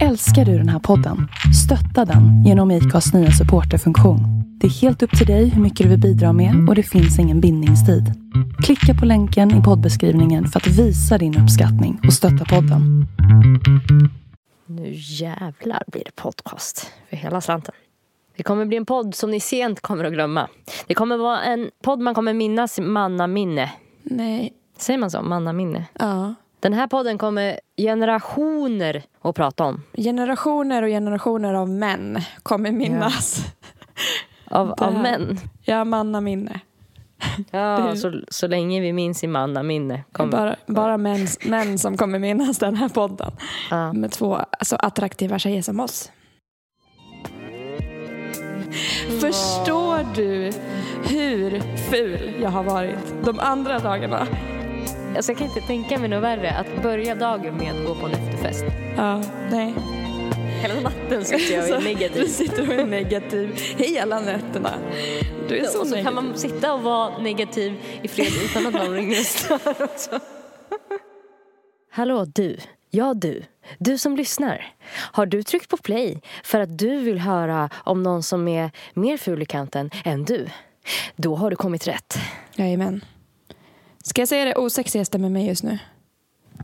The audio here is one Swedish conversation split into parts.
Älskar du den här podden? Stötta den genom IKAs nya supporterfunktion. Det är helt upp till dig hur mycket du vill bidra med och det finns ingen bindningstid. Klicka på länken i poddbeskrivningen för att visa din uppskattning och stötta podden. Nu jävlar blir det podcast för hela slanten. Det kommer bli en podd som ni sent kommer att glömma. Det kommer vara en podd man kommer minnas mannaminne. Nej. Säger man så? Mannaminne? Ja. Den här podden kommer generationer att prata om. Generationer och generationer av män kommer minnas. Av, Det av här. män. Ja, mannaminne. Ja, så, så länge vi minns i mannaminne. Kommer. Bara, bara män, män som kommer minnas den här podden. Ja. Med två alltså, attraktiva tjejer som oss. Förstår du hur ful jag har varit de andra dagarna? Alltså, jag kan inte tänka mig något värre att börja dagen med att gå på en efterfest. Ja, nej. Hela natten sitter jag och är Du negativ. sitter och är negativ hela nätterna. Du är så Och så negativ. kan man sitta och vara negativ i fred utan att någon ringer och stör också. Hallå du, ja du, du som lyssnar. Har du tryckt på play för att du vill höra om någon som är mer ful i kanten än du? Då har du kommit rätt. Jajamän. Ska jag säga det osexigaste med mig just nu?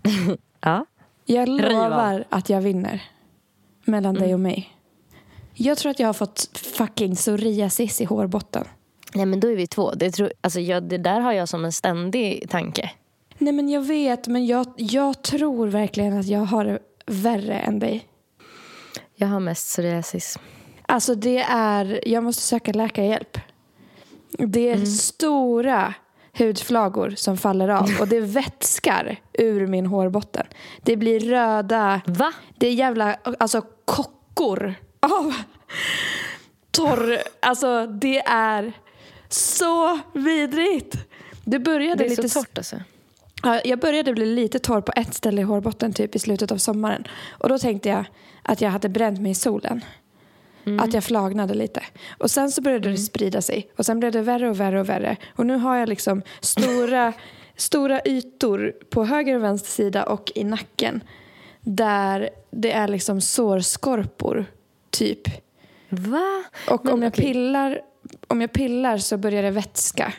Ja. Jag lovar att jag vinner. Mellan Mm. dig och mig. Jag tror att jag har fått fucking psoriasis i hårbotten. Nej men då är vi två. Det, tror, alltså, jag, det där har jag som en ständig tanke. Nej men jag vet, men jag, jag tror verkligen att jag har det värre än dig. Jag har mest psoriasis. Alltså det är, jag måste söka läkarhjälp. Det är Mm. stora hudflagor som faller av och det vätskar ur min hårbotten. Det blir röda, Va? det är jävla, alltså kockor av torr, alltså det är så vidrigt. Det började Det är lite så torrt alltså. Ja, jag började bli lite torr på ett ställe i hårbotten typ i slutet av sommaren. Och då tänkte jag att jag hade bränt mig i solen. Att jag flagnade lite. Och sen så började det sprida sig. Och sen blev det värre och värre och värre. Och nu har jag liksom stora, stora ytor på höger och vänster sida och i nacken. Där det är liksom sårskorpor, typ. Va? Och Men om jag, okej. pillar, om jag pillar så börjar det vätska.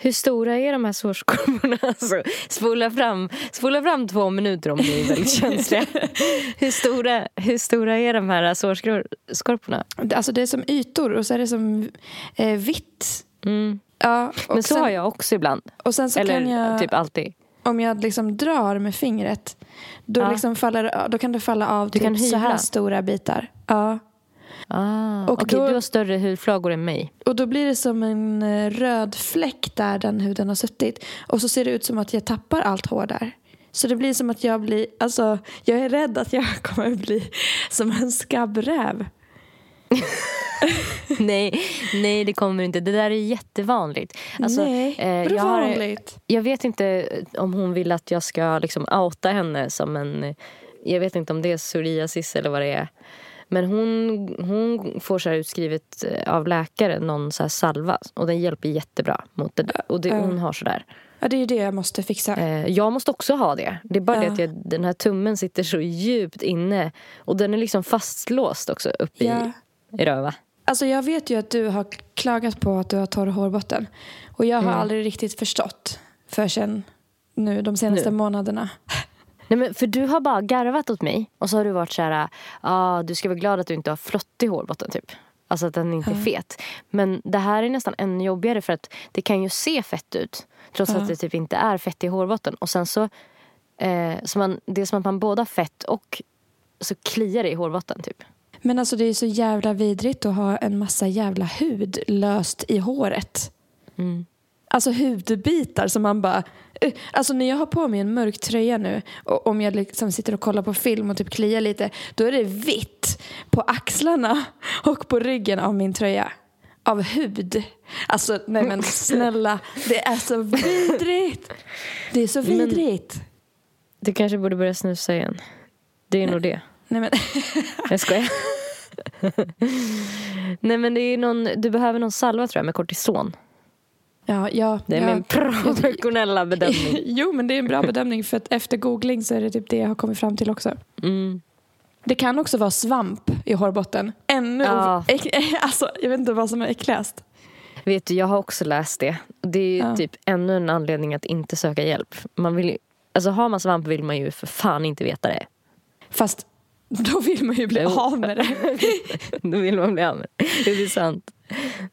Hur stora är de här sårskorporna? Alltså, spola, fram, spola fram två minuter om ni är väldigt känsliga. hur, stora, hur stora är de här sårskorporna? Alltså det är som ytor och så är det som eh, vitt. Mm. Ja, Men så sen, har jag också ibland. Och sen så Eller kan jag, typ alltid. om jag liksom drar med fingret, då, Ja. liksom faller, då kan det falla av Du typ så här stora bitar. Ja. Ah, Okej, då- du har större hudflagor än mig. Och då blir det som en eh, röd fläck där den huden har suttit. Och så ser det ut som att jag tappar allt hår där. Så det blir som att jag blir, alltså jag är rädd att jag kommer bli som en skabbräv. nej, nej, det kommer inte. Det där är jättevanligt. Alltså, Nej, eh, jag, har, vanligt? jag vet inte om hon vill att jag ska liksom outa henne som en... Jag vet inte om det är psoriasis eller vad det är. Men hon, hon får så här utskrivet eh, av läkare någon så salva. Och den hjälper jättebra mot det. Och det, hon har sådär. Ja, det är ju det jag måste fixa. Eh, jag måste också ha det. Det är bara det Ja. att jag, den här tummen sitter så djupt inne. Och den är liksom fastlåst också uppe Ja. i, i röva. Alltså jag vet ju att du har klagat på att du har torr hårbotten. Och jag har Mm. aldrig riktigt förstått förrän nu de senaste Nu. månaderna. Nej, men för du har bara garvat åt mig och så har du varit så här, ah, du ska vara glad att du inte har flottig hårbotten typ. Alltså att den inte är fet. Men det här är nästan ännu jobbigare för att det kan ju se fett ut. Trots att det typ inte är fett i hårbotten. Och sen så, eh, så man, det är som att man både har fett och så kliar det i hårbotten typ. Men alltså det är så jävla vidrigt att ha en massa jävla hud löst i håret. Mm. Alltså hudbitar som man bara... eh, Alltså när jag har på mig en mörk tröja nu och om jag liksom sitter och kollar på film och typ kliar lite då är det vitt på axlarna och på ryggen av min tröja. Av hud. Alltså nej men snälla, det är så vidrigt. Det är så Men- vidrigt. Du kanske borde börja snusa igen. Det är nog det. Nej men Jag skojar. Nej men det är någon, du behöver någon salva tror jag med kortison. Ja, ja. Det är ja. min professionella bedömning. Jo men det är en bra bedömning för att efter googling så är det typ det jag har kommit fram till också. Mm. Det kan också vara svamp i hårbotten. Ännu Ja. alltså, Jag vet inte vad som är äckligast. Vet du, jag har också läst det. Det är ju Ja. typ ännu en anledning att inte söka hjälp. Man vill ju, alltså har man svamp vill man ju för fan inte veta det. Fast då vill man ju bli Jo. av med det. Då vill man bli av med det. Det är sant.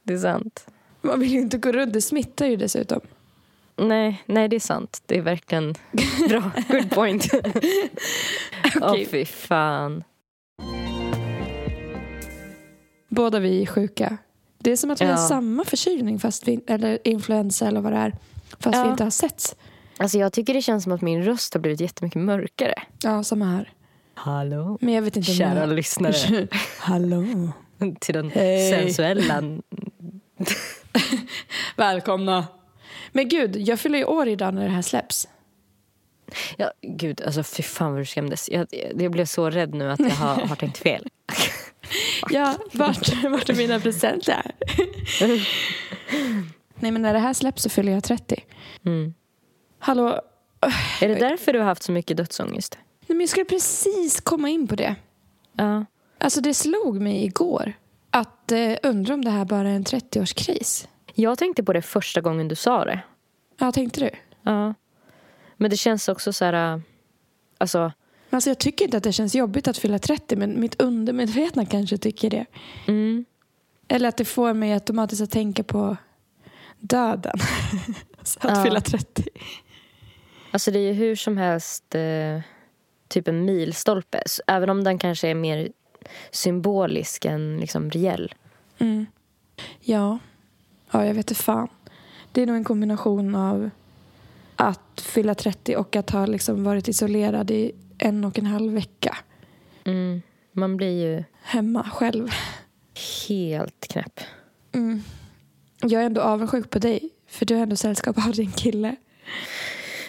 Det är sant. Man vill ju inte gå runt, det smittar ju dessutom. Nej, nej, det är sant. Det är verkligen bra. Good point. Åh, Okej. fy fan. Båda vi är sjuka. Det är som att vi Ja. har samma förkylning fast vi, eller influensa eller vad det är. Fast Ja. vi inte har setts. Alltså jag tycker det känns som att min röst har blivit jättemycket mörkare. Ja, samma här. Hallå? Men jag vet inte Kära jag... lyssnare Hallå. till den sensuella... Välkomna. Men gud, jag fyller ju år idag när det här släpps. Ja, gud, alltså fy fan vad du skrämdes. Jag, jag blev så rädd nu att jag har, har tänkt fel. Ja, vart, vart är mina presenter? Nej, men när det här släpps så fyller jag 30. Mm. Hallå? Är det därför du har haft så mycket dödsångest? Nej, men jag skulle precis komma in på det. Ja. Alltså det slog mig igår att eh, undra om det här bara är en 30-årskris. Jag tänkte på det första gången du sa det. Ja, tänkte du? Ja. Men det känns också så här... äh, Alltså, Alltså jag tycker inte att det känns jobbigt att fylla 30 men mitt undermedvetna kanske tycker det. mm, Eller att det får mig automatiskt att tänka på döden. Så att Ja. fylla 30. alltså det är ju hur som helst eh, typ en milstolpe. S- Även om den kanske är mer symbolisk än liksom reell. Mm. Ja. ja, jag vet inte fan. Det är nog en kombination av att fylla 30 och att ha liksom varit isolerad i en och en halv vecka Mm. Man blir ju hemma själv. helt knäpp. Mm. Jag är ändå avundsjuk på dig, för du har ändå sällskap av din kille.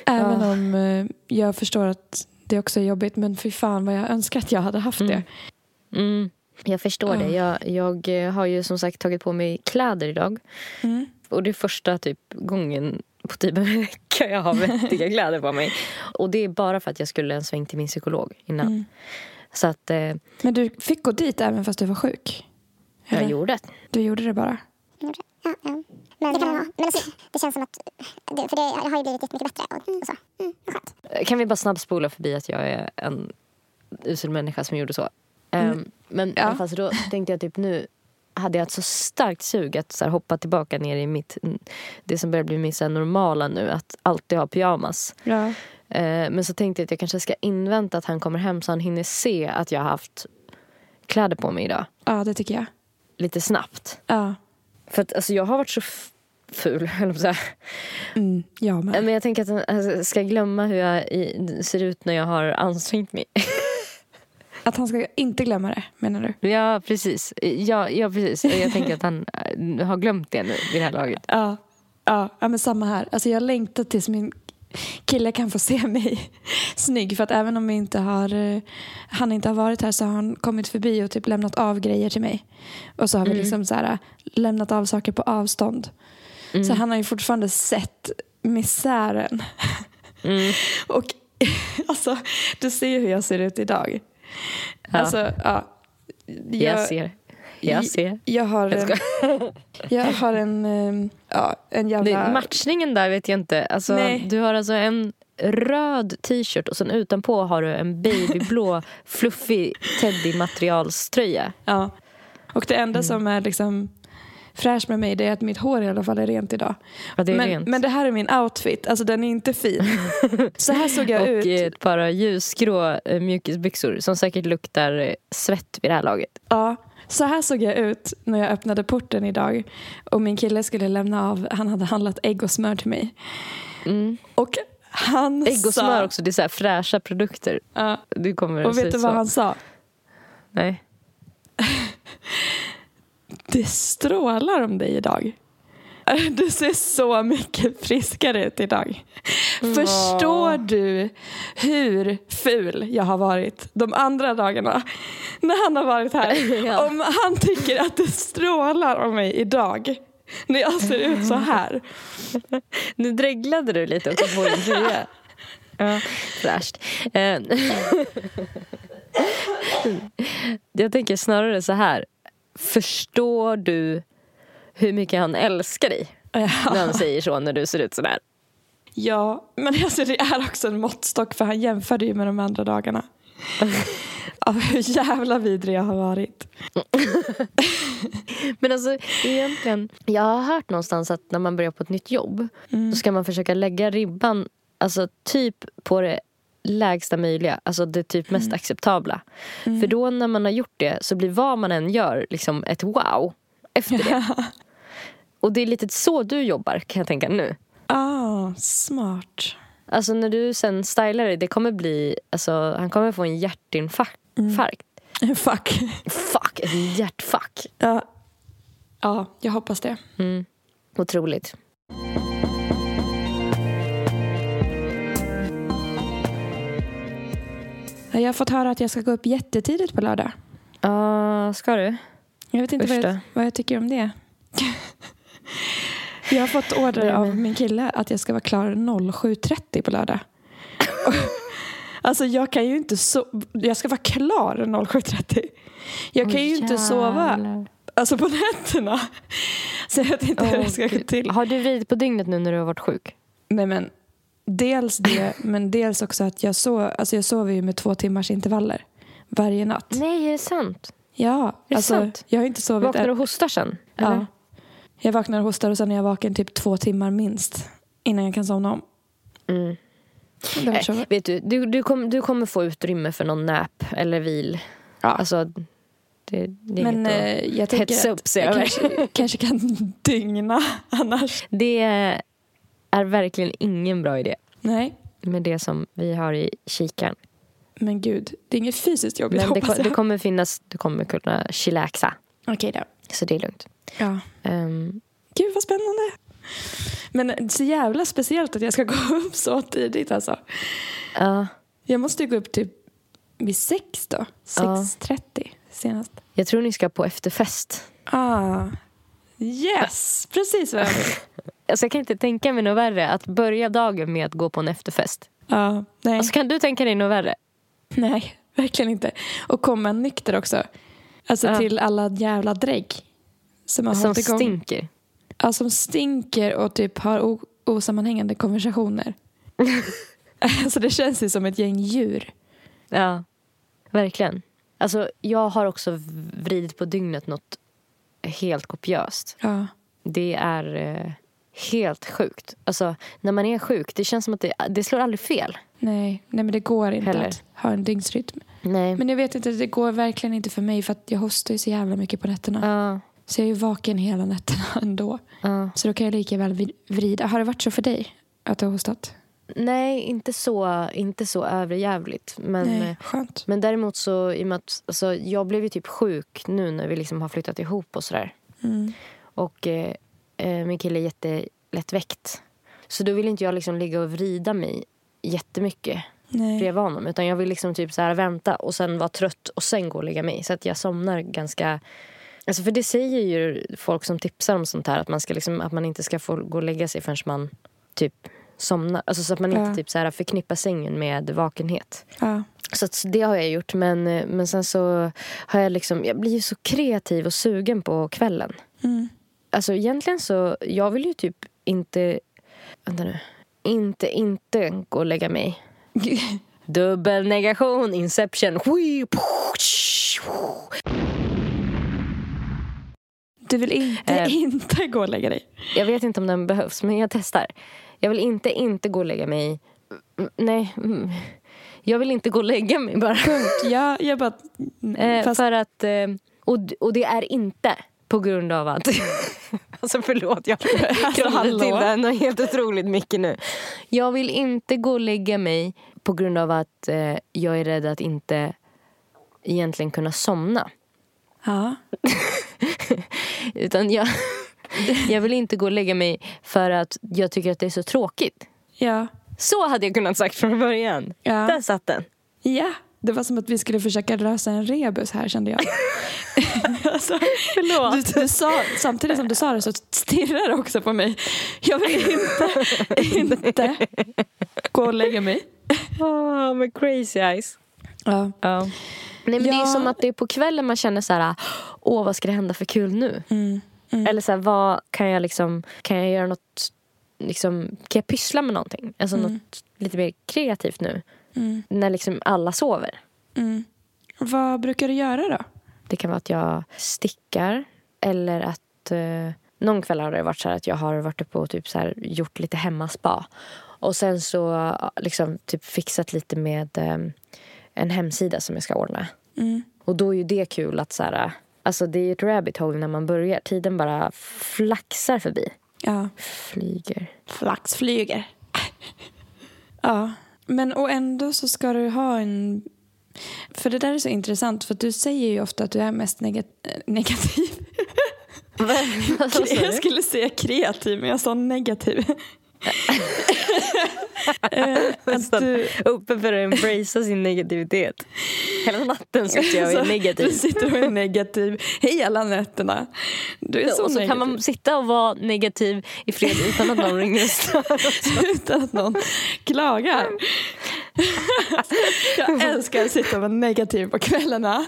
Även Ja. om eh, jag förstår att det också är jobbigt, men fy fan vad jag önskar att jag hade haft det. Mm. Jag förstår Ja. det. Jag, jag eh, har ju som sagt tagit på mig kläder idag. Mm. Och det är första typ gången på typ en vecka jag har vettiga kläder på mig. Och det är bara för att jag skulle en sväng till min psykolog innan. Mm. Så att eh, Men du fick gå dit även fast du var sjuk? jag Eller? gjorde det. Du gjorde det bara? Ja, ja. Men, det kan man ha. Men alltså, det känns som att... Det, för det, jag har ju blivit jättemycket bättre. Och, och så. Mm, skönt. Kan vi bara snabbspola förbi att jag är en usel människa som gjorde så. Ehm, men Ja. så då tänkte jag typ nu hade jag ett så starkt sug att så här, hoppa tillbaka ner i mitt, det som börjar bli mitt så här, normala nu, att alltid ha pyjamas. Ja. Eh, men så tänkte jag att jag kanske ska invänta att han kommer hem så han hinner se att jag har haft kläder på mig idag. Ja, det tycker jag. Lite snabbt. Ja. För att alltså, jag har varit så ful, höll att säga. Mm, jag med. Men jag tänker att jag ska glömma hur jag ser ut när jag har ansträngt mig. Att han ska inte glömma det, menar du? Ja, precis. Ja, ja, precis. Jag tänker att han eh, har glömt det nu vid det här laget. Ja. Ja, ja men samma här. Alltså jag längtar tills min kille kan få se mig snygg. För att även om vi inte har, eh, han inte har varit här så har han kommit förbi och typ lämnat av grejer till mig. Och så har vi liksom så här, lämnat av saker på avstånd. Så han har ju fortfarande sett misären. Mm. Och alltså, du ser ju hur jag ser ut idag. Ja. Alltså, ja. Jag ser. Jag ser. Jag har, Jag en, jag har en, eh, ja, en Det, jävla... matchningen där vet jag inte. Alltså, Nej. du har alltså en röd t-shirt och sen utanpå har du en babyblå fluffig teddy-materialströja. Ja. Och det Mm. enda som är liksom fräscht med mig det är att mitt hår i alla fall är rent idag. Ja, det men, rent. men det här är min outfit, alltså den är inte fin. Så här såg jag och ut. eh, ett par ljusgrå eh, mjukisbyxor som säkert luktar eh, svett vid det här laget. Ja, så här såg jag ut när jag öppnade porten idag. Och min kille skulle lämna av, han hade handlat ägg och smör till mig. Mm. Och han Ägg och sa... smör också, det är så fräscha produkter. Ja, Du kommer och vet du vad så. han sa? Nej. Det strålar om dig idag. Du ser så mycket friskare ut idag. Förstår du hur ful jag har varit de andra dagarna när han har varit här? Ja. Om han tycker att det strålar om mig idag när jag ser ut så här. Nu dreglade du lite också på din tröja. Ja, fräscht. Eh, Jag tänker snarare så här. Förstår du hur mycket han älskar dig när han säger så när du ser ut sådär? Ja, men alltså det är också en måttstock för han jämförde ju med de andra dagarna. Av hur jävla vidrig jag har varit. Men alltså egentligen, jag har hört någonstans att när man börjar på ett nytt jobb då ska man försöka lägga ribban alltså typ på det lägsta möjliga, alltså det typ mest acceptabla. För då när man har gjort det så blir vad man än gör liksom ett wow efter det. Och det är lite så du jobbar kan jag tänka nu. Ah, smart. Alltså när du sen stylar dig, det kommer bli, alltså han kommer få en hjärtinfarkt. Fuck. Fuck, en hjärtfuck. Ja. ja, jag hoppas det. Mm. Otroligt. Jag har fått höra att jag ska gå upp jättetidigt på lördag. Ja, ska du? Jag vet inte vad jag, vad jag tycker om det. jag har fått order Nej, av min kille att jag ska vara klar 07.30 på lördag. alltså jag kan ju inte so- Jag ska vara klar 07.30. Jag kan ju inte sova Jävlar. alltså på nätterna. Så jag vet inte hur Åh, det ska gå till. Har du vridit på dygnet nu när du har varit sjuk? Nej men dels det, men dels också att jag, sov, alltså jag sover ju med två timmars intervaller varje natt. Nej, är det sant? Ja, det alltså sant? jag har inte sovit. Vaknar du och hostar sen? Ja. eller? Jag vaknar och hostar och sen är jag vaken typ två timmar minst innan jag kan somna om. Mm. Eh, vet du, du, du, kom, du kommer få utrymme för någon nap eller vil. Ja. Alltså, det, det är Men eh, jag tänker att upp jag kanske, kanske kan dygna annars. Det är verkligen ingen bra idé Nej, med det som vi har i kikaren. men gud. Det är inget fysiskt jobbigt Men det, ko- det kommer finnas, du kommer kunna chillaxa. Okej då. Så det är lugnt. Ja. Ehm, Gud vad spännande. Men så jävla speciellt att jag ska gå upp så tidigt alltså. ja, Jag måste ju gå upp typ vid sex då. 6.30 senast. jag tror ni ska på efterfest. Ah. Yes, precis vad jag vill. Alltså jag kan inte tänka mig något värre att börja dagen med att gå på en efterfest. Ja, nej. Alltså kan du tänka dig något värre? nej, verkligen inte. Och komma nykter också. Alltså Ja. till alla jävla drägg. Som har Som igång. stinker. Ja, som stinker och typ har osammanhängande konversationer. alltså det känns ju som ett gäng djur. Ja, verkligen. Alltså jag har också vridit på dygnet något helt kopiöst. Ja. Det är eh, helt sjukt. Alltså när man är sjuk, det känns som att det, det slår aldrig fel. Nej, nej, men det går inte Heller. att ha en dygnsrytm. Nej. Men jag vet inte, det går verkligen inte för mig för att jag hostar ju så jävla mycket på nätterna. Ja, Så jag är ju vaken hela nätterna ändå. ja. Så då kan jag lika väl vrida. Har det varit så för dig? Att du har hostat? Nej, inte så, inte så överjävligt. Men, eh, Nej, skönt. men däremot så, i och med att, alltså, jag blev ju typ sjuk nu när vi liksom har flyttat ihop och sådär. Mm. Och eh, eh, min kille är jättelättväckt. Så då vill inte jag liksom ligga och vrida mig jättemycket Nej. bredvid honom. Utan jag vill liksom typ så här vänta och sen vara trött och sen gå och lägga mig. Så att jag somnar ganska... Alltså för det säger ju folk som tipsar om sånt här. Att man, ska liksom, att man inte ska få gå och lägga sig förrän man typ somnar. Alltså så att man inte Ja. typ så här förknippar sängen med vakenhet. Ja. Så att det har jag gjort. Men, eh, men sen så har jag liksom... Jag blir ju så kreativ och sugen på kvällen. Mm. Alltså egentligen så, jag vill ju typ inte, vänta nu, inte, inte gå och lägga mig. Dubbelnegation, inception. Du vill inte, Eh. inte gå och lägga dig? Jag vet inte om den behövs, men jag testar. Jag vill inte inte gå och lägga mig. Mm, Nej, mm. jag vill inte gå och lägga mig bara. Punkt. Ja, jag bara... Eh, fast, För att, eh, och, och det är inte på grund av att... alltså förlåt, jag krånglade hallå? till det något helt otroligt mycket nu. Jag vill inte gå och lägga mig på grund av att eh, jag är rädd att inte egentligen kunna somna. ja. Utan jag, jag vill inte gå och lägga mig för att jag tycker att det är så tråkigt. Ja. Så hade jag kunnat sagt från början. Ja. Där satt den. ja. Det var som att vi skulle försöka lösa en rebus här kände jag. alltså, Förlåt. du, du sa, samtidigt som du sa det så stirrar du också på mig. Jag vill inte, inte gå och lägga mig. Oh, med crazy eyes. Ja. Ja. Nej, men Det är Ja. som att det är på kvällen man känner så här, åh vad ska det hända för kul nu? Mm. Eller så här, vad kan jag liksom, kan jag göra något, liksom, kan jag pyssla med någonting? Alltså något lite mer kreativt nu. Mm. När liksom alla sover. Mm. Vad brukar du göra då? Det kan vara att jag stickar eller att eh, någon kväll har det varit så att jag har varit uppe och typ så här gjort lite hemmaspa. Och sen så eh, liksom typ fixat lite med eh, en hemsida som jag ska ordna. Mm. Och då är ju det kul att så här, alltså det är ett rabbit hole när man börjar. Tiden bara flaxar förbi. Ja. Flyger. Flax flyger. ja. Men och ändå så ska du ha en... För det där är så intressant för du säger ju ofta att du är mest negat- äh, negativ. Sa Jag skulle säga kreativ men jag sa negativ. Eh, att du, Uppe för att embracea sin negativitet. Hela natten sitter jag och är du negativ. sitter och är negativ hela nätterna. Du är så, och så negativ. kan man sitta och vara negativ i fred utan att någon ringer och stör utan att någon klagar. Jag älskar att sitta och vara negativ på kvällarna.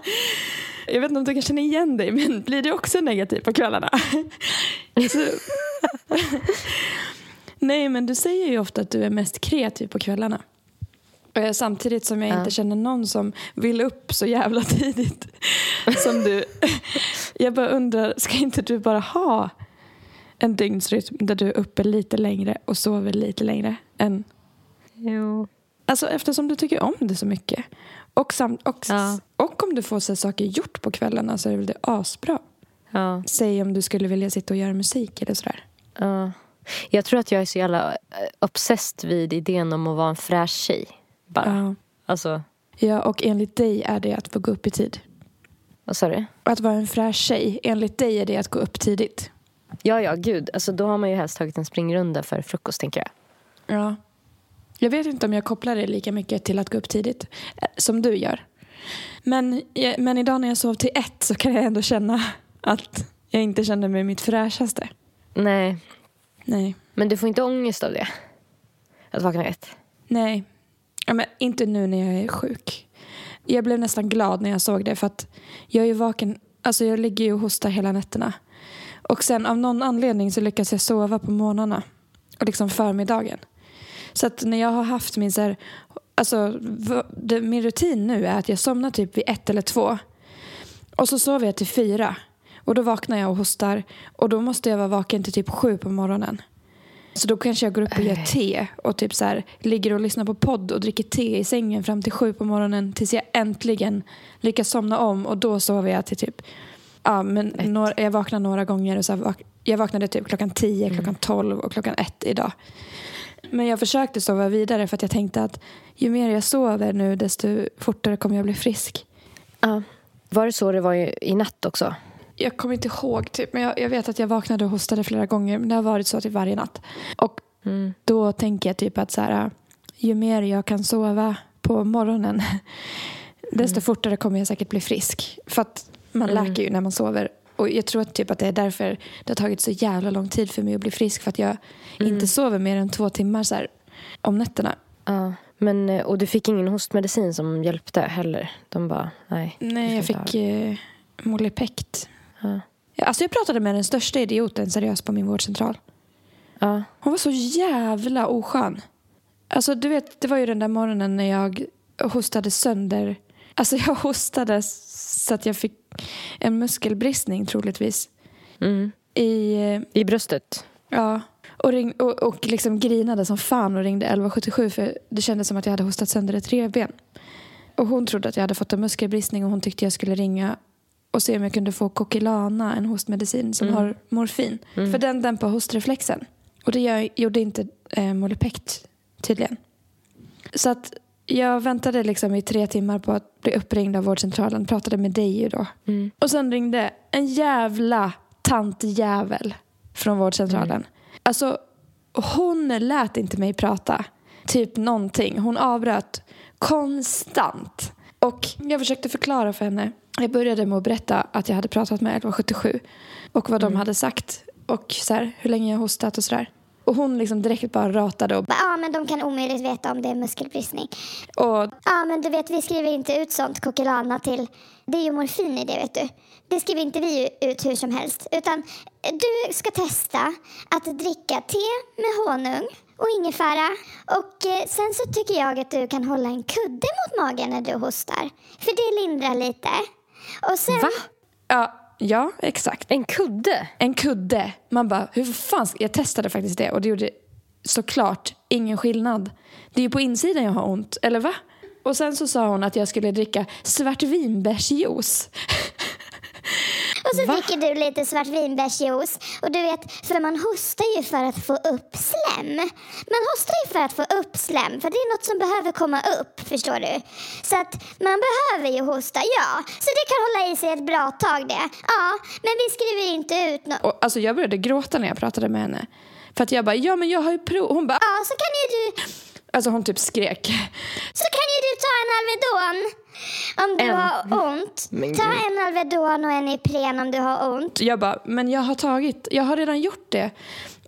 Jag vet inte om du kan känna igen dig, men blir du också negativ på kvällarna? Nej, men du säger ju ofta att du är mest kreativ på kvällarna. Samtidigt som jag Ja. inte känner någon som vill upp så jävla tidigt som du. Jag bara undrar, ska inte du bara ha en dygnsrytm där du är uppe lite längre och sover lite längre än Jo. Alltså eftersom du tycker om det så mycket. Och, sam- och, Ja. och om du får så saker gjort på kvällarna så är det väl det asbra. Ja. Säg om du skulle vilja sitta och göra musik eller sådär. ja. Jag tror att jag är så jävla eh, obsessed vid idén om att vara en fräsch tjej. Bara. Ja. Alltså, ja, och enligt dig är det att få gå upp i tid. vad sa du? Att vara en fräsch tjej, enligt dig är det att gå upp tidigt. Ja, ja, gud. Alltså, då har man ju helst tagit en springrunda för frukost, tänker jag. Ja. Jag vet inte om jag kopplar det lika mycket till att gå upp tidigt eh, som du gör. Men, jag- men idag när jag sov till ett så kan jag ändå känna att jag inte kände mig mitt fräschaste. Nej, Nej. men du får inte ångest av det? Att vakna ett? Nej, ja, men inte nu när jag är sjuk. Jag blev nästan glad när jag såg det för att jag är vaken, alltså jag ligger ju och hostar hela nätterna. Och sen av någon anledning så lyckas jag sova på morgnarna och liksom förmiddagen. Så att när jag har haft min så här, alltså min rutin nu är att jag somnar typ vid ett eller två och så sover jag till fyra och då vaknar jag och hostar och då måste jag vara vaken till typ sju på morgonen. Så då kanske jag går upp och gör te och typ så här, ligger och lyssnar på podd och dricker te i sängen fram till sju på morgonen tills jag äntligen lyckas somna om och då sover jag till typ Ja, men några, jag vaknar några gånger och så vak- jag vaknade typ klockan tio, klockan tolv och klockan ett idag. Men jag försökte sova vidare för att jag tänkte att ju mer jag sover nu desto fortare kommer jag bli frisk. Ja. Var det så det var i, i natt också? Jag kommer inte ihåg, typ, men jag, jag vet att jag vaknade och hostade flera gånger. Men det har varit så till varje natt. Och Mm. då tänker jag typ att så här, ju mer jag kan sova på morgonen desto fortare kommer jag säkert bli frisk. För att man Mm. läker ju när man sover. Och jag tror att, typ att det är därför det har tagit så jävla lång tid för mig att bli frisk. För att jag inte sover mer än två timmar så här, om nätterna. Ja. Men, eh, och du fick ingen hostmedicin som hjälpte heller? De bara, nej. Nej, jag fick eh, Molipect. Ja. Alltså jag pratade med den största idioten seriöst på min vårdcentral. Ja. Hon var så jävla oskön. Alltså du vet, det var ju den där morgonen när jag hostade sönder. Alltså jag hostade så att jag fick en muskelbristning troligtvis. Mm. I, I bröstet? ja, och, ring, och, och liksom grinade som fan och ringde 1177 för det kändes som att jag hade hostat sönder ett revben. Och hon trodde att jag hade fått en muskelbristning och hon tyckte jag skulle ringa och se om jag kunde få Kokilana, en hostmedicin som har morfin. För den dämpar hostreflexen. Och det gör, gjorde inte eh, Molipect tydligen. Så att jag väntade liksom i tre timmar på att bli uppringd av vårdcentralen. Pratade med dig ju då. Mm. Och sen ringde en jävla tantjävel från vårdcentralen. Alltså, hon lät inte mig prata. Typ någonting. Hon avbröt konstant. Och jag försökte förklara för henne. Jag började med att berätta att jag hade pratat med 1177 och vad de hade sagt och så här, hur länge jag hostat och sådär. Och hon liksom direkt bara ratade och, Ja, men de kan omöjligt veta om det är muskelbristning. och Ja, men du vet, vi skriver inte ut sånt kokilana till... Det är ju morfin i det, vet du. Det skriver inte vi ut hur som helst. Utan du ska testa att dricka te med honung och ingefära. Och eh, sen så tycker jag att du kan hålla en kudde mot magen när du hostar. För det lindrar lite. Och sen... Va? ja, ja, exakt. En kudde? En kudde. Man bara, hur fan ska... Jag testade faktiskt det och det gjorde såklart ingen skillnad. Det är ju på insidan jag har ont, eller va? Och sen så sa hon att jag skulle dricka svartvinbärsjuice. Och så dricker du lite svartvinbärsjuice. Och du vet, för man hostar ju för att få upp slem. Man hostar ju för att få upp slem, för det är något som behöver komma upp, förstår du? Så att man behöver ju hosta, ja. Så det kan hålla i sig ett bra tag det. Ja, men vi skriver inte ut något. Alltså jag började gråta när jag pratade med henne. För att jag bara, ja men jag har ju prov. Hon bara, Ja, så kan ju du, alltså hon typ skrek. så kan ju du ta en Alvedon om du En. har ont. Men Ta gud. en Alvedon och en Ipren om du har ont. Jag bara, men jag har tagit, jag har redan gjort det.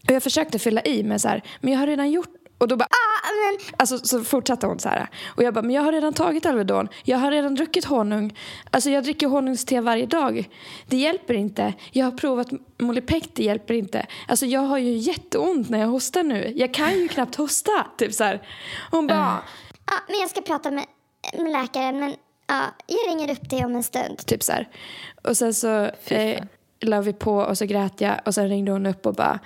Och jag försökte fylla i med så här, men jag har redan gjort, och då bara, Ja, men Alltså så fortsatte hon så här. Och jag bara, men jag har redan tagit Alvedon. Jag har redan druckit honung. Alltså jag dricker honungste varje dag. Det hjälper inte. Jag har provat Molipec, det hjälper inte. Alltså jag har ju jätteont när jag hostar nu. Jag kan ju knappt hosta. Typ så här. Hon bara, Ja, men jag ska prata med, med läkaren, men ja, jag ringer upp dig om en stund. typ så här. Och sen så eh, la vi på och så grät jag. Och sen ringde hon upp och bara,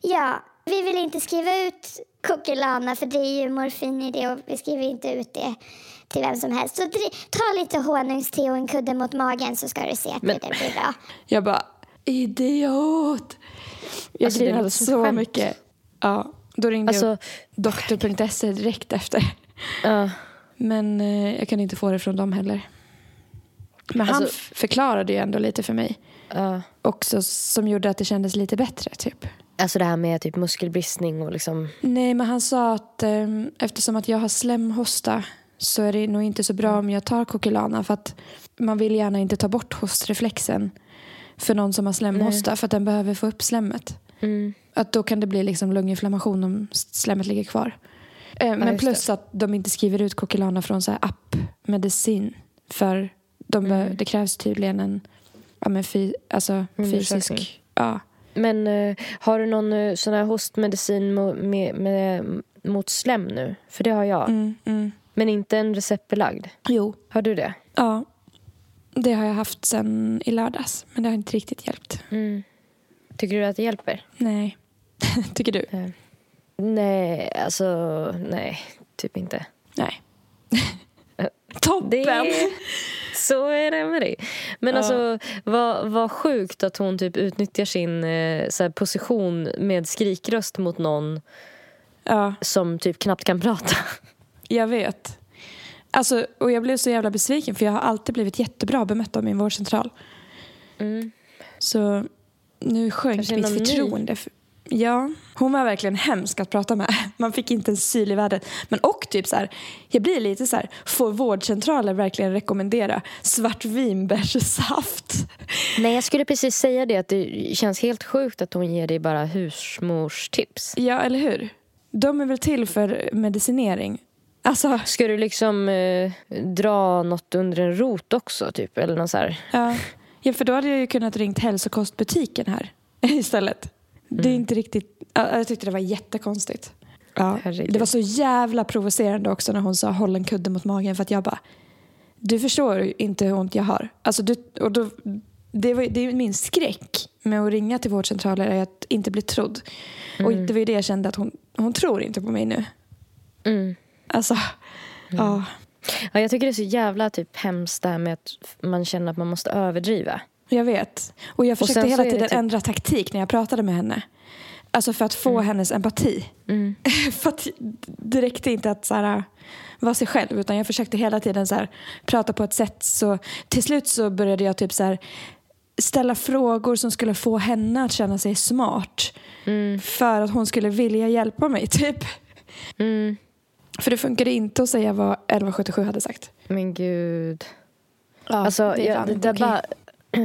Ja, vi vill inte skriva ut kokilana för det är ju morfin i det och vi skriver inte ut det till vem som helst. Så ta lite honungste och en kudde mot magen så ska du se att Men- det blir bra. jag bara, idiot. Jag Alltså, som så skämt. mycket. Ja, då ringde jag Alltså, upp doktor.se direkt efter. ja. Men eh, jag kan inte få det från dem heller. Men han Alltså- f- förklarade ju ändå lite för mig. ja. Också som gjorde att det kändes lite bättre typ. Alltså det här med typ muskelbristning och liksom... Nej men han sa att eh, eftersom att jag har slemhosta så är det nog inte så bra om jag tar Kokilana för att man vill gärna inte ta bort hostreflexen för någon som har slemhosta för att den behöver få upp slemmet. Mm. Att då kan det bli liksom lunginflammation om slemmet ligger kvar. Eh, men just plus att de inte skriver ut Kokilana från så här appmedicin. För de Mm. det krävs tydligen en ja, men fy, alltså, fysisk... Ja. Men eh, har du någon eh, sån här hostmedicin mo- med, med, mot slem nu? För det har jag. Mm, mm. Men inte en receptbelagd. Jo. Har du det? Ja. Det har jag haft sen i lördags. Men det har inte riktigt hjälpt. Mm. Tycker du att det hjälper? Nej. Tycker du? Eh, Nej, alltså nej, typ inte. Nej. Toppen! Det så är det med det. Men Ja. alltså, vad, vad sjukt att hon typ utnyttjar sin eh, så här, position med skrikröst mot någon Ja, som typ knappt kan prata. jag vet. Alltså, och jag blev så jävla besviken för jag har alltid blivit jättebra bemött av min vårdcentral. Mm. Så nu sjönk mitt någon ny? Ja, hon var verkligen hemsk att prata med. Man fick inte en syl i världen. Men och typ så här, jag blir lite så här, får vårdcentraler verkligen rekommendera svartvinbärssaft? Nej, jag skulle precis säga det. Att det känns helt sjukt att hon ger dig bara husmorstips. Ja, eller hur? De är väl till för medicinering. Alltså, Ska du liksom eh, dra något under en rot också? Typ, eller något så här. ja. ja, för då hade jag ju kunnat ringt hälsokostbutiken här istället. Det är inte riktigt... ja, Jag tyckte det var jättekonstigt. Ja, Herregud. det var så jävla provocerande också när hon sa håll en kudde mot magen för att jag bara du förstår inte hur ont jag har. Alltså du, och då, det, var, det är min skräck med att ringa till vårdcentraler är att inte bli trodd. Och det var ju det jag kände att hon, hon tror inte på mig nu. Mm. Alltså, ja. Ja, jag tycker det är så jävla typ hemskt det här med att man känner att man måste överdriva. Jag vet. Och jag försökte så hela tiden typ- ändra taktik när jag pratade med henne. Alltså för att få hennes empati. Mm. för att det räckte inte att så här, vara sig själv utan jag försökte hela tiden så här, prata på ett sätt så till slut så började jag typ så här, ställa frågor som skulle få henne att känna sig smart. Mm. För att hon skulle vilja hjälpa mig typ. Mm. För det funkade inte att säga vad 1177 hade sagt. Men gud. Ja, Alltså, det är jag, det där bara,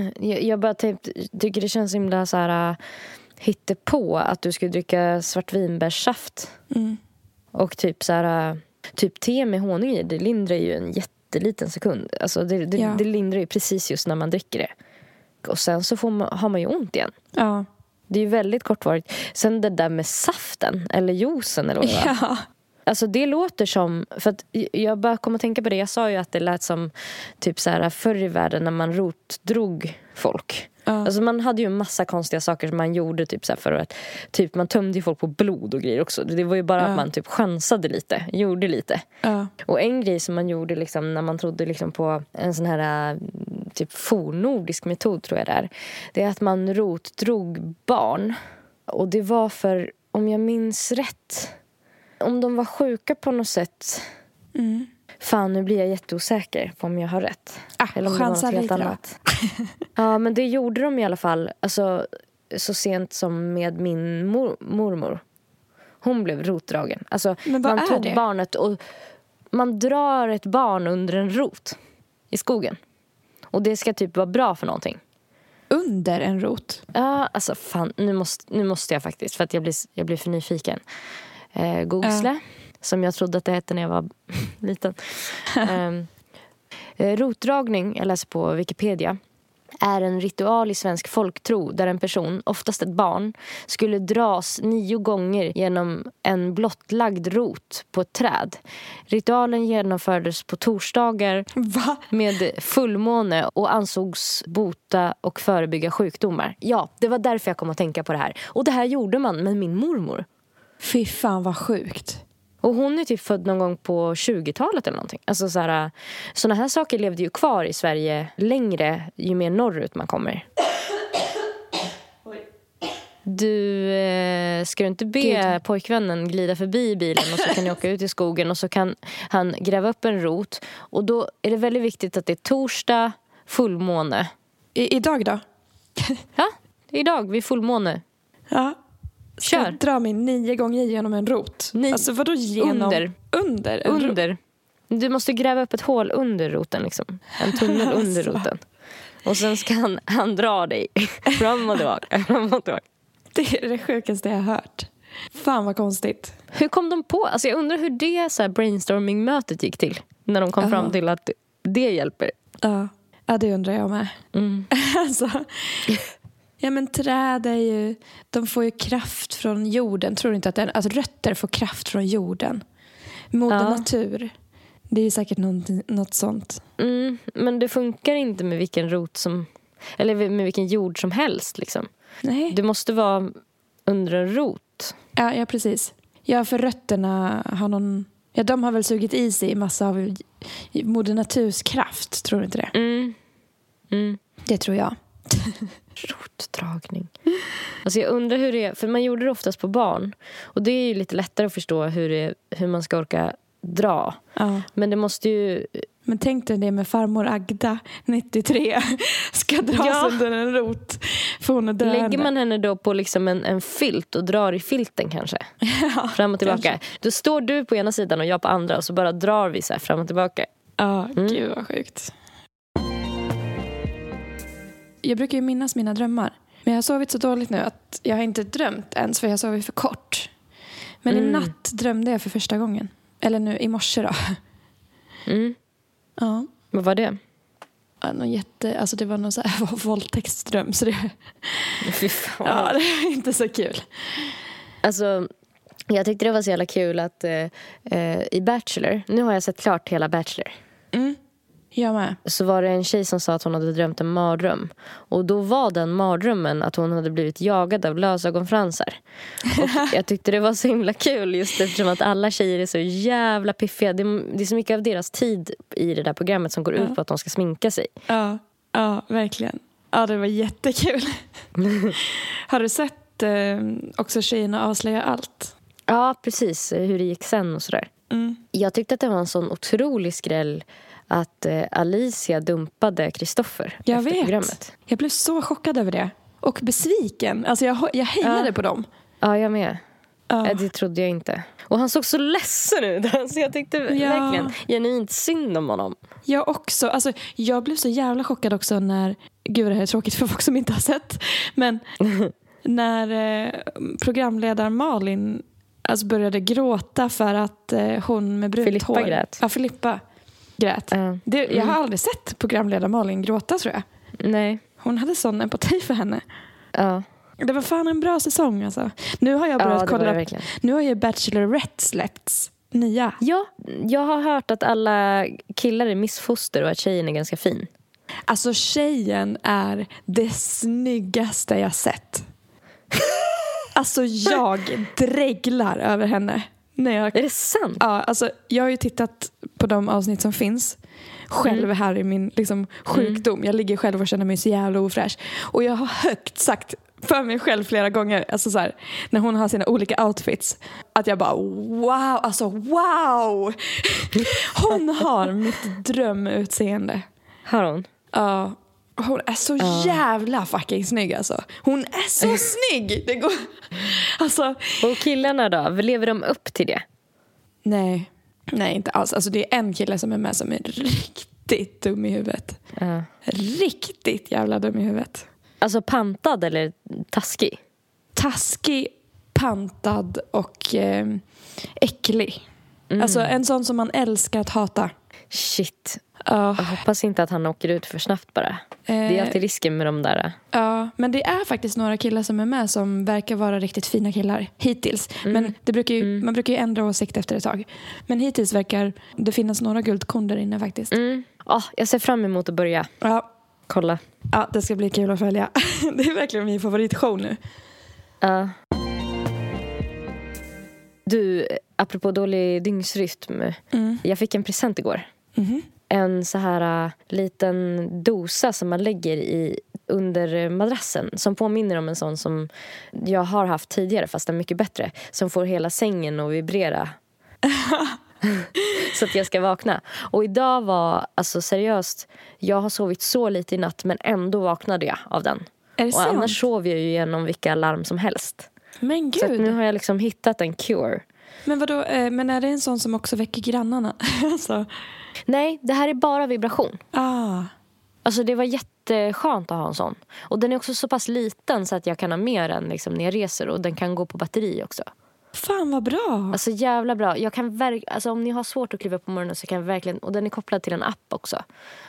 jag, jag bara typ, tycker det känns himla så här... hittade på att du skulle dricka svartvinbärssaft. Mm. Och typ så här, äh, typ te med honung i, det lindrar ju en jätteliten sekund. Alltså det, det, Ja. det lindrar ju precis just när man dricker det. Och sen så får man, har man ju ont igen. Ja. Det är ju väldigt kortvarigt. Sen det där med saften, eller juicen eller vad det var. ja. Alltså det låter som, för att jag bara kom att tänka på det, jag sa ju att det lät som typ så här förr i världen när man rotdrog folk. Ja. Alltså man hade ju en massa konstiga saker som man gjorde typ så för att typ man tömde folk på blod och grejer också. Det var ju bara Ja. att man typ chansade lite, gjorde lite. Ja. Och en grej som man gjorde liksom när man trodde liksom på en sån här äh, typ fornnordisk metod tror jag det är. Det är att man rotdrog barn. Och det var för, om jag minns rätt, om de var sjuka på något sätt. Mm. Fan, nu blir jag jätteosäker på om jag har rätt. Ah, Eller om det var något helt annat. ja, men det gjorde de i alla fall. Alltså, så sent som med min mor- mormor. Hon blev rotdragen. Alltså, man tog det? barnet och man drar ett barn under en rot i skogen. Och det ska typ vara bra för någonting. Under en rot. Ja, alltså fan, nu måste, nu måste jag faktiskt för att jag blir, jag blir för nyfiken. Eh, Google, som jag trodde att det hette när jag var liten. Eh, rotdragning, jag läser på Wikipedia, är en ritual i svensk folktro där en person, oftast ett barn, skulle dras nio gånger genom en blottlagd rot på ett träd. Ritualen genomfördes på torsdagar Va? med fullmåne och ansågs bota och förebygga sjukdomar. Ja, det var därför jag kom att tänka på det här. Och det här gjorde man med min mormor. Fy fan vad sjukt. Och hon är typ född någon gång på 20-talet eller någonting. Alltså så här, såna här saker levde ju kvar i Sverige längre ju mer norrut man kommer. Du, eh, ska du inte be Gud. pojkvännen glida förbi bilen och så kan ni åka ut i skogen och så kan han gräva upp en rot. Och då är det väldigt viktigt att det är torsdag, fullmåne. I, idag då? Ja, idag vid fullmåne. Ja. Kör. jag dra mig nio gånger genom en rot? Ni- Alltså vadå genom? Under. Under? Under. Du måste gräva upp ett hål under roten. Liksom. En tunnel under Alltså. roten. Och sen ska han, han dra dig fram och tillbaka. Fram och tillbaka. Det är det sjukaste jag har hört. Fan vad konstigt. Hur kom de på? Alltså jag undrar hur det så brainstorming-mötet gick till. När de kom Ja. fram till att det hjälper. Ja, ja det undrar jag med. Mm. alltså, ja men träd är ju, de får ju kraft från jorden. Tror du inte att, den, att rötter får kraft från jorden? Moder Ja. natur. Det är ju säkert något, något sånt. Mm, men det funkar inte med vilken rot som... Eller med vilken jord som helst. Liksom. Nej. Det måste vara under en rot. Ja, ja, precis. Ja, för rötterna har någon... Ja, de har väl sugit i sig massa av moder naturs kraft. Tror du inte det? Mm. Mm. Det tror jag. Rotdragning. Alltså jag undrar hur det är, för man gjorde det oftast på barn. Och det är ju lite lättare att förstå hur, det, hur man ska orka dra. Ja. Men det måste ju... Men tänk dig det med farmor Agda, 93, ska dras Ja. under en rot. För hon är döende. Lägger man henne då på liksom en, en filt och drar i filten kanske? Ja, Fram och tillbaka. kanske. Då står du på ena sidan och jag på andra och så bara drar vi så fram och tillbaka. Ja, Mm. gud vad sjukt. Jag brukar ju minnas mina drömmar. Men jag har sovit så dåligt nu att jag har inte drömt ens för jag har sovit för kort. Men i Mm. natt drömde jag för första gången. Eller nu i morse då. Mm. Ja. Vad var det? Ja, någon jätte, alltså det var någon så här våldtäktsdröm så det, Fy fan. ja, det var inte så kul. Alltså, jag tyckte det var så jävla kul att eh, eh, i Bachelor, nu har jag sett klart hela Bachelor. Mm. Jag med. så var det en tjej som sa att hon hade drömt en mardröm. Och då var den mardrömmen att hon hade blivit jagad av lösögonfransar. Och jag tyckte det var så himla kul just eftersom att alla tjejer är så jävla piffiga. Det är, så mycket av deras tid i det där programmet som går ut på att de ska sminka sig. Ja, ja verkligen. Ja, det var jättekul. har du sett eh, också Tjejerna avslöjar allt? Ja, precis. Hur det gick sen och sådär. Mm. Jag tyckte att det var en sån otrolig skräll att eh, Alicia dumpade Kristoffer efter vet. programmet. Jag blev så chockad över det. Och besviken. Alltså jag, jag hejade Ja. på dem. Ja, jag med. Ja. Eh, Det trodde jag inte. Och han såg så ledsen ut. Alltså jag tyckte Ja. verkligen genuint synd om honom. Jag också. Alltså, jag blev så jävla chockad också när... Gud, det här är tråkigt för folk som inte har sett. Men när eh, programledaren Malin alltså började gråta för att eh, hon med brunt Filippa hår... grät. Ja, Filippa grät. Ja. Det, jag Mm. har aldrig sett programledare Malin gråta tror jag. Nej. Hon hade sån empati för henne. Ja, Det var fan en bra säsong alltså. Nu har jag ja börjat var kolla. Nu har ju Bachelorette släppts. Nya. Ja, jag har hört att alla killar är missfoster och att tjejen är ganska fin. Alltså tjejen är det snyggaste jag sett. Alltså jag dreglar över henne. När jag, Är det sant? ja, alltså, jag har ju tittat på de avsnitt som finns själv Mm. här i min liksom, sjukdom. Jag ligger själv och känner mig så jävla ofräsch. Och jag har högt sagt för mig själv flera gånger, alltså så här, när hon har sina olika outfits, att jag bara wow, alltså wow! Hon har mitt drömutseende. Har hon? Ja. Hon är så jävla fucking snygg alltså. Hon är så snygg! Det går... Alltså, Och killarna då? Lever de upp till det? nej. Nej, inte alls. Alltså, det är en kille som är med som är riktigt dum i huvudet. Ja. Riktigt jävla dum i huvudet. Alltså pantad eller taskig? Taskig, pantad och eh, äcklig. Alltså en sån som man älskar att hata. Shit. Ja, Jag hoppas inte att han åker ut för snabbt bara. Det är Eh. alltid risken med de där. Ja, men det är faktiskt några killar som är med som verkar vara riktigt fina killar hittills. Mm. Men det brukar ju, man brukar ju ändra åsikt efter ett tag. Men hittills verkar det finnas några guldkorn där inne faktiskt. Mm. Ah, jag ser fram emot att börja Ja, kolla. ja, det ska bli kul att följa. Det är verkligen min favoritshow nu. Ja. Du, apropå dålig dygnsrytm. Mm. Jag fick en present igår. Mhm. En så här äh, liten dosa som man lägger i under madrassen som påminner om en sån som jag har haft tidigare fast den är mycket bättre. Som får hela sängen att vibrera. så att jag ska vakna. Och idag var, alltså seriöst, jag har sovit så lite i natt men ändå vaknade jag av den. Är det Och sant? annars sover jag ju genom vilka larm som helst. Men Så gud. nu har jag liksom hittat en cure. Men vadå, eh, men är det en sån som också väcker grannarna? alltså, Nej, det här är bara vibration. ah. Alltså det var jätteskönt att ha en sån. Och den är också så pass liten så att jag kan ha med den liksom när jag reser och den kan gå på batteri också. Fan vad bra. Alltså jävla bra. Jag kan verk- alltså, om ni har svårt att kliva upp på morgonen så kan jag verkligen, och den är kopplad till en app också.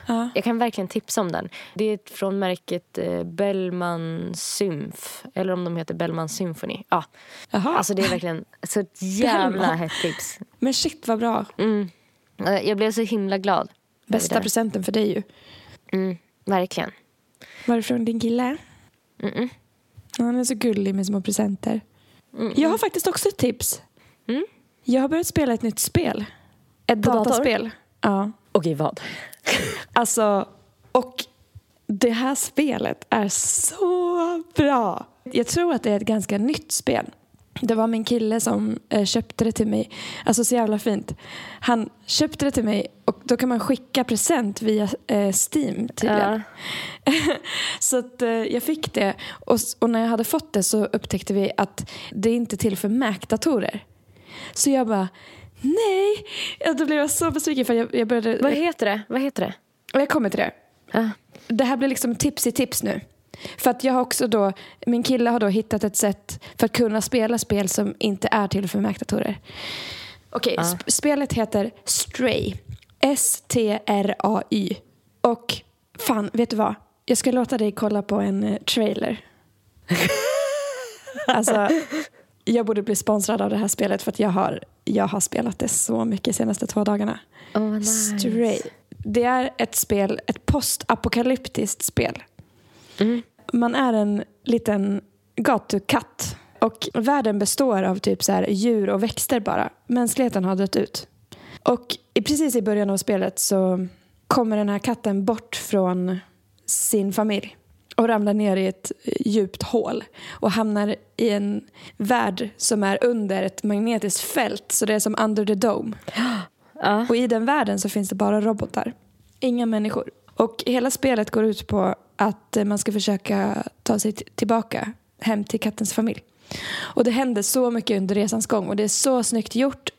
Ja. Jag kan verkligen tipsa om den. Det är från märket eh, Bellman Symf. Eller om de heter Bellman Symphony. Ja. Jaha. Alltså det är verkligen så ett jävla hett tips. Men shit vad bra. Mm. Eh, Jag blev så himla glad. Bästa det. presenten för dig ju. Mm, verkligen. Varifrån din kille? Mm-mm. Han är så gullig med små presenter. Mm. Jag har faktiskt också ett tips. Mm. Jag har börjat spela ett nytt spel. Ett På dator? dataspel. Ja. Okej, vad? Alltså, och det här spelet är så bra. Jag tror att det är ett ganska nytt spel. Det var min kille som eh, köpte det till mig. Alltså så jävla fint. Han köpte det till mig och då kan man skicka present via eh, Steam tydligen. Ja. Så att, eh, jag fick det och, och när jag hade fått det så upptäckte vi att det är inte till för Mac-datorer. Så jag bara, nej! Ja, då blev jag så besviken för jag, jag började... Vad heter det? Vad heter det? Jag kommer till det. Ja. Det här blir liksom tips i tips nu. För att jag har också då, min kille har då hittat ett sätt för att kunna spela spel som inte är till för Mac-datorer. Okej, sp- spelet heter Stray. S-T-R-A-Y. Och fan, vet du vad? Jag ska låta dig kolla på en eh, trailer. alltså, jag borde bli sponsrad av det här spelet för att jag har, jag har spelat det så mycket de senaste två dagarna. Oh, nice. Stray. Det är ett spel, ett postapokalyptiskt spel. Mm. Man är en liten gatukatt och världen består av typ så här djur och växter bara. Mänskligheten har dött ut. Och i- precis i början av spelet så kommer den här katten bort från sin familj och ramlar ner i ett djupt hål och hamnar i en värld som är under ett magnetiskt fält så det är som under the dome. Och i den världen så finns det bara robotar. Inga människor. Och hela spelet går ut på att eh, man ska försöka ta sig tillbaka hem till kattens familj. Och det händer så mycket under resans gång och det är så snyggt gjort.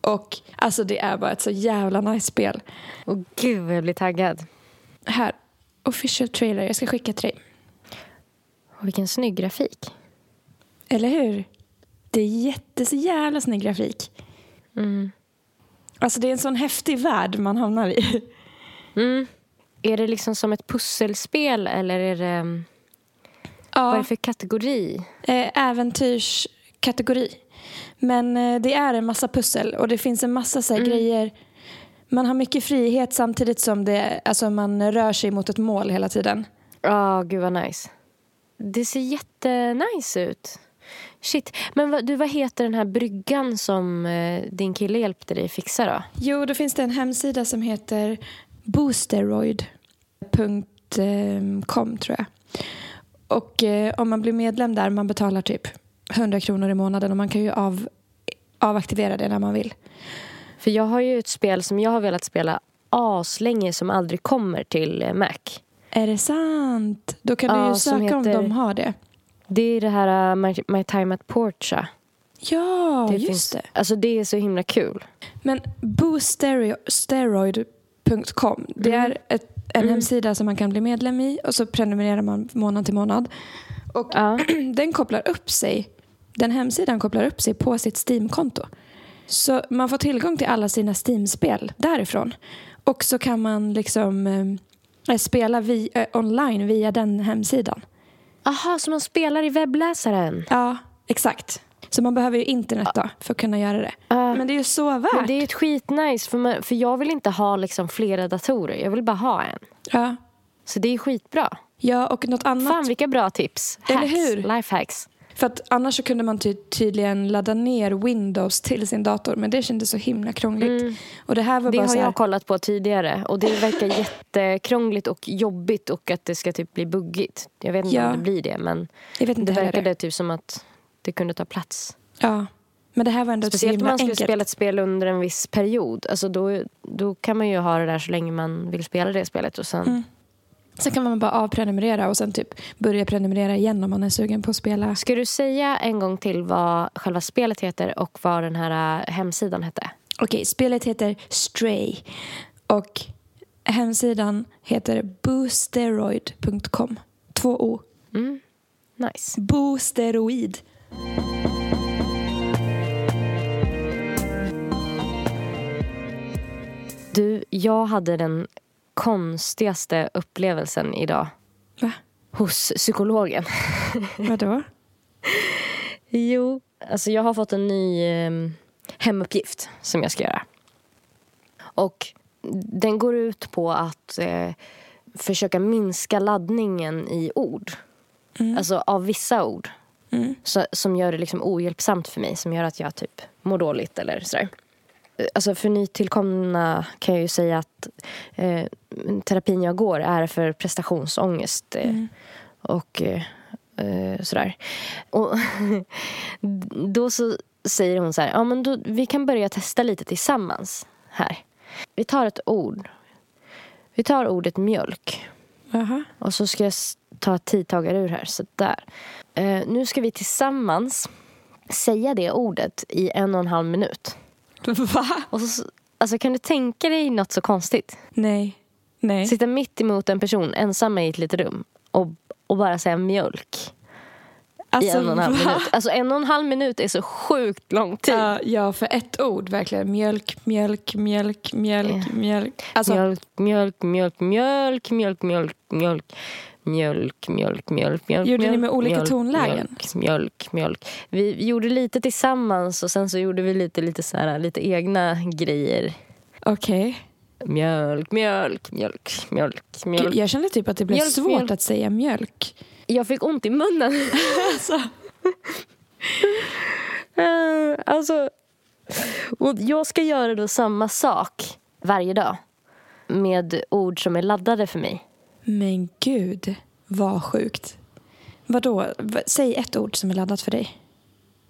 Och alltså det är bara ett så jävla nice spel. Åh gud vad jag blir taggad. Här, official trailer. Jag ska skicka till dig. Och vilken snygg grafik. Eller hur? Det är jätte, så jävla snygg grafik. Mm. Alltså det är en sån häftig värld man hamnar i. Mm. Är det liksom som ett pusselspel eller är det... mm, Vad är Ja, det för kategori? eh, äventyrskategori. Men eh, det är en massa pussel och det finns en massa så här, grejer. Man har mycket frihet samtidigt som det, alltså, man rör sig mot ett mål hela tiden. Ja, gud vad nice. Det ser jättenice ut. Shit. Men vad, du, vad heter den här bryggan som eh, din kille hjälpte dig fixa då? Jo, då finns det en hemsida som heter boosteroid.com tror jag. Och eh, om man blir medlem där, man betalar typ 100 kronor i månaden och man kan ju av, avaktivera det när man vill. För jag har ju ett spel som jag har velat spela aslänge som aldrig kommer till eh, Mac. Är det sant? Då kan Ja, du ju söka om heter- de har det. Det är det här uh, My, My Time at Portia. Ja, det just finns, det. Alltså det är så himla kul. Men boosteroid.com det Mm. är ett, en hemsida som man kan bli medlem i och så prenumererar man månad till månad. Och Ja. den kopplar upp sig, den hemsidan kopplar upp sig på sitt Steam-konto. Så man får tillgång till alla sina Steam-spel därifrån. Och så kan man liksom eh, spela vi, eh, online via den hemsidan. Aha, så man spelar i webbläsaren? Ja, exakt. Så man behöver ju internet då för att kunna göra det. Ja. Men det är ju så värt. Men det är ett skitnice, för, man, för jag vill inte ha liksom flera datorer. Jag vill bara ha en. ja. Så det är skitbra. ja, och något annat. Fan vilka bra tips. Eller Hacks, hur? Lifehacks. För att annars kunde man ty- tydligen ladda ner Windows till sin dator. Men det kändes så himla krångligt. Och det här var Det bara har så här, jag kollat på tidigare och det verkar jättekrångligt och jobbigt och att det ska typ bli buggigt. Jag vet inte Ja. om det blir det men det verkade typ som att det kunde ta plats. Ja. Men det här var ändå Speciellt om man skulle enkelt. spela ett spel under en viss period. Alltså då, då kan man ju ha det där så länge man vill spela det spelet och sen Mm. Sen kan man bara avprenumerera och sen typ börja prenumerera igen om man är sugen på att spela. Ska du säga en gång till vad själva spelet heter och vad den här äh, hemsidan hette? Okej, spelet heter Stray. Och hemsidan heter boosteroid.com. Två O. Mm. Nice. Boosteroid. Du, jag hade den konstigaste upplevelsen idag Va? hos psykologen. Vadå? Jo, alltså jag har fått en ny eh, hemuppgift som jag ska göra. Och den går ut på att eh, försöka minska laddningen i ord. Alltså av vissa ord. Så, som gör det liksom ohjälpsamt för mig. Som gör att jag typ mår dåligt eller sådär. Alltså för nytillkomna kan jag ju säga att eh, terapin jag går är för prestationsångest. Eh, Och eh, sådär. Och då så säger hon så här, ja men då, vi kan börja testa lite tillsammans här. Vi tar ett ord. Vi tar ordet mjölk. Jaha. Och så ska jag ta ett tidtagare ur här. Så där. Eh, nu ska vi tillsammans säga det ordet i en och en halv minut. Va? Och så, alltså, kan du tänka dig något så konstigt? Nej. Nej. Sitta mitt emot en person ensam i ett litet rum och, och bara säga mjölk i en och en halv va? minut. Alltså en och en halv minut är så sjukt lång tid. Ja, ja, för ett ord verkligen. Mjölk, mjölk, mjölk, mjölk, mjölk. Alltså, Mjölk, mjölk, mjölk, mjölk, mjölk, mjölk, mjölk. Mjölk, mjölk, mjölk, mjölk. Gjorde ni mjölk, med olika mjölk, tonlägen? Mjölk, mjölk, mjölk. Vi gjorde lite tillsammans och sen så gjorde vi lite, lite, så här, lite egna grejer. Okej. Mjölk, mjölk, mjölk, mjölk, Gud, mjölk. Jag kände typ att det blev Mjölk, svårt mjölk. att säga mjölk. Jag fick ont i munnen. Alltså. Eh, alltså, och jag ska göra då samma sak varje dag med ord som är laddade för mig. Men gud, vad sjukt. Vadå? Säg ett ord som är laddat för dig.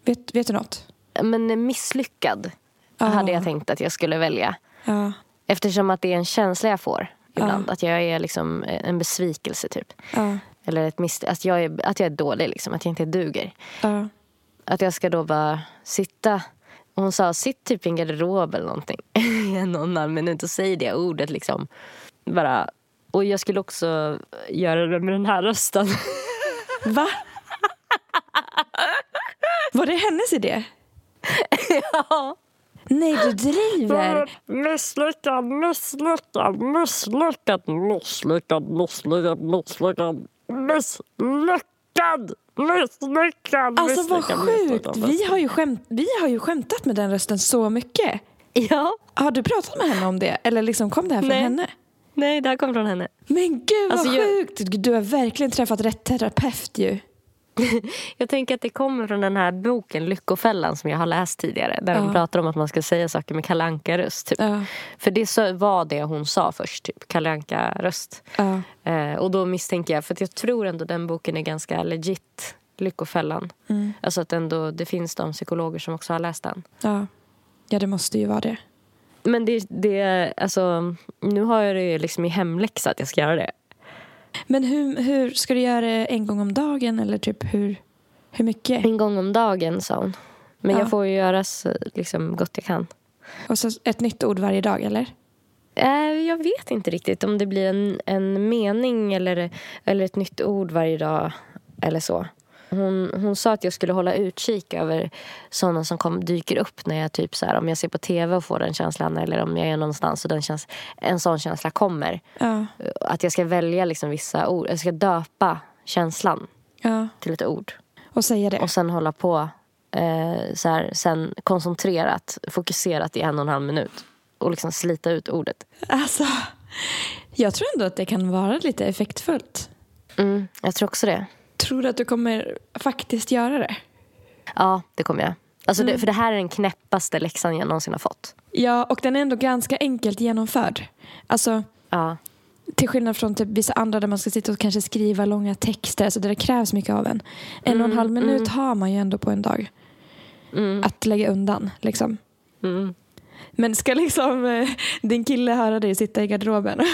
Vet, vet du något? Men misslyckad Ah. hade jag tänkt att jag skulle välja. Ja. Eftersom att det är en känsla jag får ibland. Att jag är liksom en besvikelse typ. Ja. Eller ett misstag. Att jag är, att jag är dålig liksom. Att jag inte duger. Ja. Att jag ska då bara sitta. Och hon sa sitt typ i en garderob eller någonting. I halv minut och säg det ordet liksom. Bara. Och jag skulle också göra det med den här rösten. Va? Var det hennes idé? Ja. Nej, du driver. Misslyckad, misslyckad, misslyckad, misslyckad, misslyckad, misslyckad, misslyckad, misslyckad, Alltså vad sjukt. Vi har, ju skämt, vi har ju skämtat med den rösten så mycket. Ja, Har du pratat med henne om det? Eller liksom kom det här från henne? Nej det här kom från henne. Men gud vad Alltså, jag- sjukt. Du har verkligen träffat rätt terapeut ju. Jag tänker att det kommer från den här boken Lyckofällan som jag har läst tidigare. Där Ja. de pratar om att man ska säga saker med Kalle Anka-röst. Typ. Ja. För det så var det hon sa först, typ. Anka-röst. Ja. Eh, och då misstänker jag, för att jag tror ändå den boken är ganska legit, Lyckofällan. Mm. Alltså att ändå, det finns de psykologer som också har läst den. Ja. ja, det måste ju vara det. Men det, det alltså, nu har jag det liksom i hemläxa att jag ska göra det. Men hur, hur ska du göra det en gång om dagen eller typ hur, hur mycket? En gång om dagen sa hon. Men Ja. jag får ju göra så liksom, gott jag kan. Och så ett nytt ord varje dag eller? Eh, Jag vet inte riktigt om det blir en, en mening eller, eller ett nytt ord varje dag eller så. Hon, hon sa att jag skulle hålla utkik över sådana som kom, dyker upp när jag typ så här, om jag ser på tv och får den känslan eller om jag är någonstans och den käns, en sån känsla kommer. Ja. Att jag ska välja liksom vissa ord, jag ska döpa känslan ja. till ett ord. Och säga det. Och sen hålla på eh, så här, sen koncentrerat, fokuserat i en och en halv minut. Och liksom slita ut ordet. Alltså, jag tror ändå att det kan vara lite effektfullt. Mm, jag tror också det. Tror du att du kommer faktiskt göra det? Ja, det kommer jag. Alltså det, för det här är den knäppaste läxan jag någonsin har fått. Ja, och den är ändå ganska enkelt genomförd. Alltså, Ja. till skillnad från typ vissa andra där man ska sitta och kanske skriva långa texter, alltså där det krävs mycket av en. En och en halv minut har man ju ändå på en dag Mm, att lägga undan. Liksom. Men ska liksom eh, din kille höra dig sitta i garderoben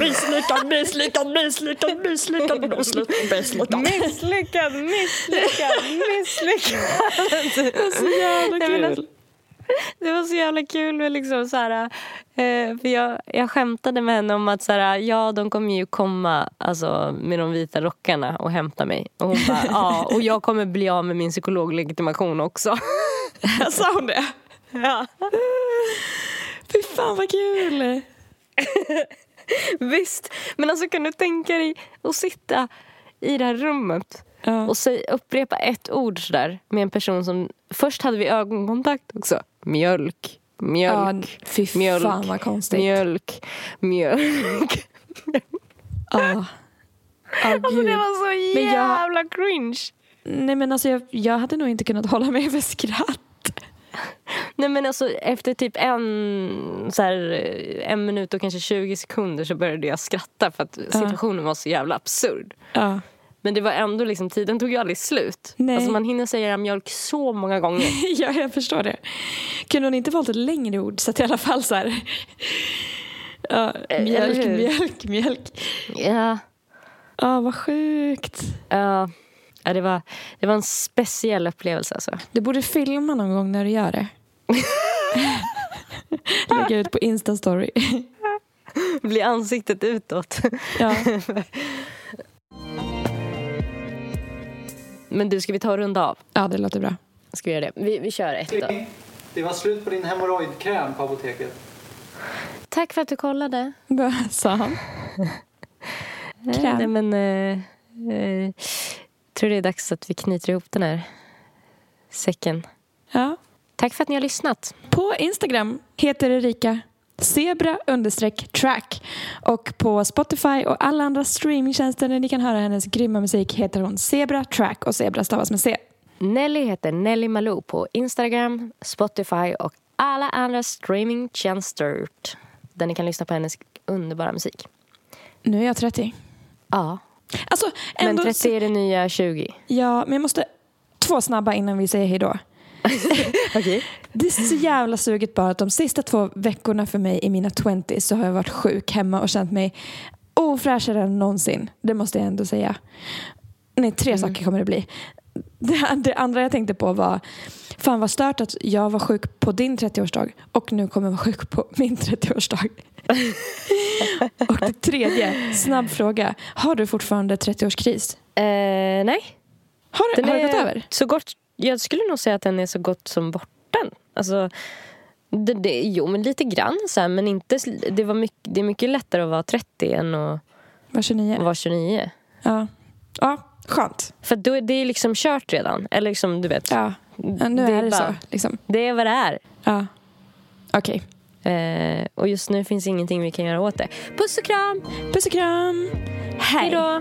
Misslyckad, misslyckad, misslyckad, misslyckad, misslyckad, misslyckad. Misslyckad, misslyckad, misslyckad. Det är så jävla kul. Det var så jävla kul. Med liksom så här, eh, för jag, jag skämtade med henne om att så här, ja, de kommer ju komma alltså, med de vita rockarna och hämta mig. Och hon bara, ja, och jag kommer bli av med min psykologlegitimation också. Sa hon det? Ja. Fy fan vad kul. Visst, men alltså kan du tänka dig att sitta i det här rummet Ja. och säg, upprepa ett ord sådär med en person som... Först hade vi ögonkontakt också. Mjölk, Ja, mjölk, fy mjölk, fan vad konstigt. mjölk, mjölk. Ja. Ja, Alltså det var så Men jag- jävla cringe. Nej men alltså jag, jag hade nog inte kunnat hålla mig för skratt. Nej men alltså efter typ en, så här, en minut och kanske 20 sekunder så började jag skratta för att situationen var så jävla absurd. Ja. Men det var ändå liksom, tiden tog ju aldrig slut. Nej. Alltså man hinner säga mjölk så många gånger. ja, jag förstår det. Kunde hon inte valt ett längre ord så att i alla fall så här... Ja, eller mjölk, mjölk, mjölk. Ja, Ja, vad sjukt. ja, ja det, var, det var en speciell upplevelse alltså. Du borde filma någon gång när du gör det. Lägga ut på Insta-story. Bli ansiktet utåt. ja. Men du, ska vi ta och runda av? ja, det låter bra. Ska vi göra det? Vi, vi kör ett då. Det var slut på din hemorrojdkräm på apoteket. Tack för att du kollade. Vad sa han? Kräm. Nej, men, eh, eh, tror det är dags att vi knyter ihop den här säcken. Ja. Tack för att ni har lyssnat. På Instagram heter Erika zebra understreck track och på Spotify och alla andra streamingtjänster där ni kan höra hennes grymma musik heter hon Zebra Track och Zebra stavas med C. Nelly heter Nelly Malou på Instagram, Spotify och alla andra streamingtjänster där ni kan lyssna på hennes underbara musik. Nu är jag 30. Ja, Alltså, men ändå 30 är det nya 20. Ja, men jag måste två snabba innan vi säger hej Okej. Det är så jävla suget bara att de sista två veckorna för mig i mina 20 så har jag varit sjuk hemma och känt mig ofräschare än någonsin. Det måste jag ändå säga. Nej, tre saker kommer det bli. Det, det andra jag tänkte på var fan vad stört att jag var sjuk på din 30-årsdag och nu kommer jag vara sjuk på min 30-årsdag. och det tredje, snabb fråga. Har du fortfarande 30-årskris? Eh, nej, Har, den har det gått över? Så gott, jag skulle nog säga att den är så gott som borta. Alltså, det, det, jo, men lite grann så här, men inte, det, var mycket, det är mycket lättare att vara 30 än att Var 29. vara 29. Ja. ja, skönt. För då, är det är liksom kört redan. Eller liksom, du vet. Ja. ja nu Det är det bara- så. Liksom. Det är vad det är. Ja. Okej. Eh, och just nu finns ingenting vi kan göra åt det. Puss och kram! Puss och kram. Hej då!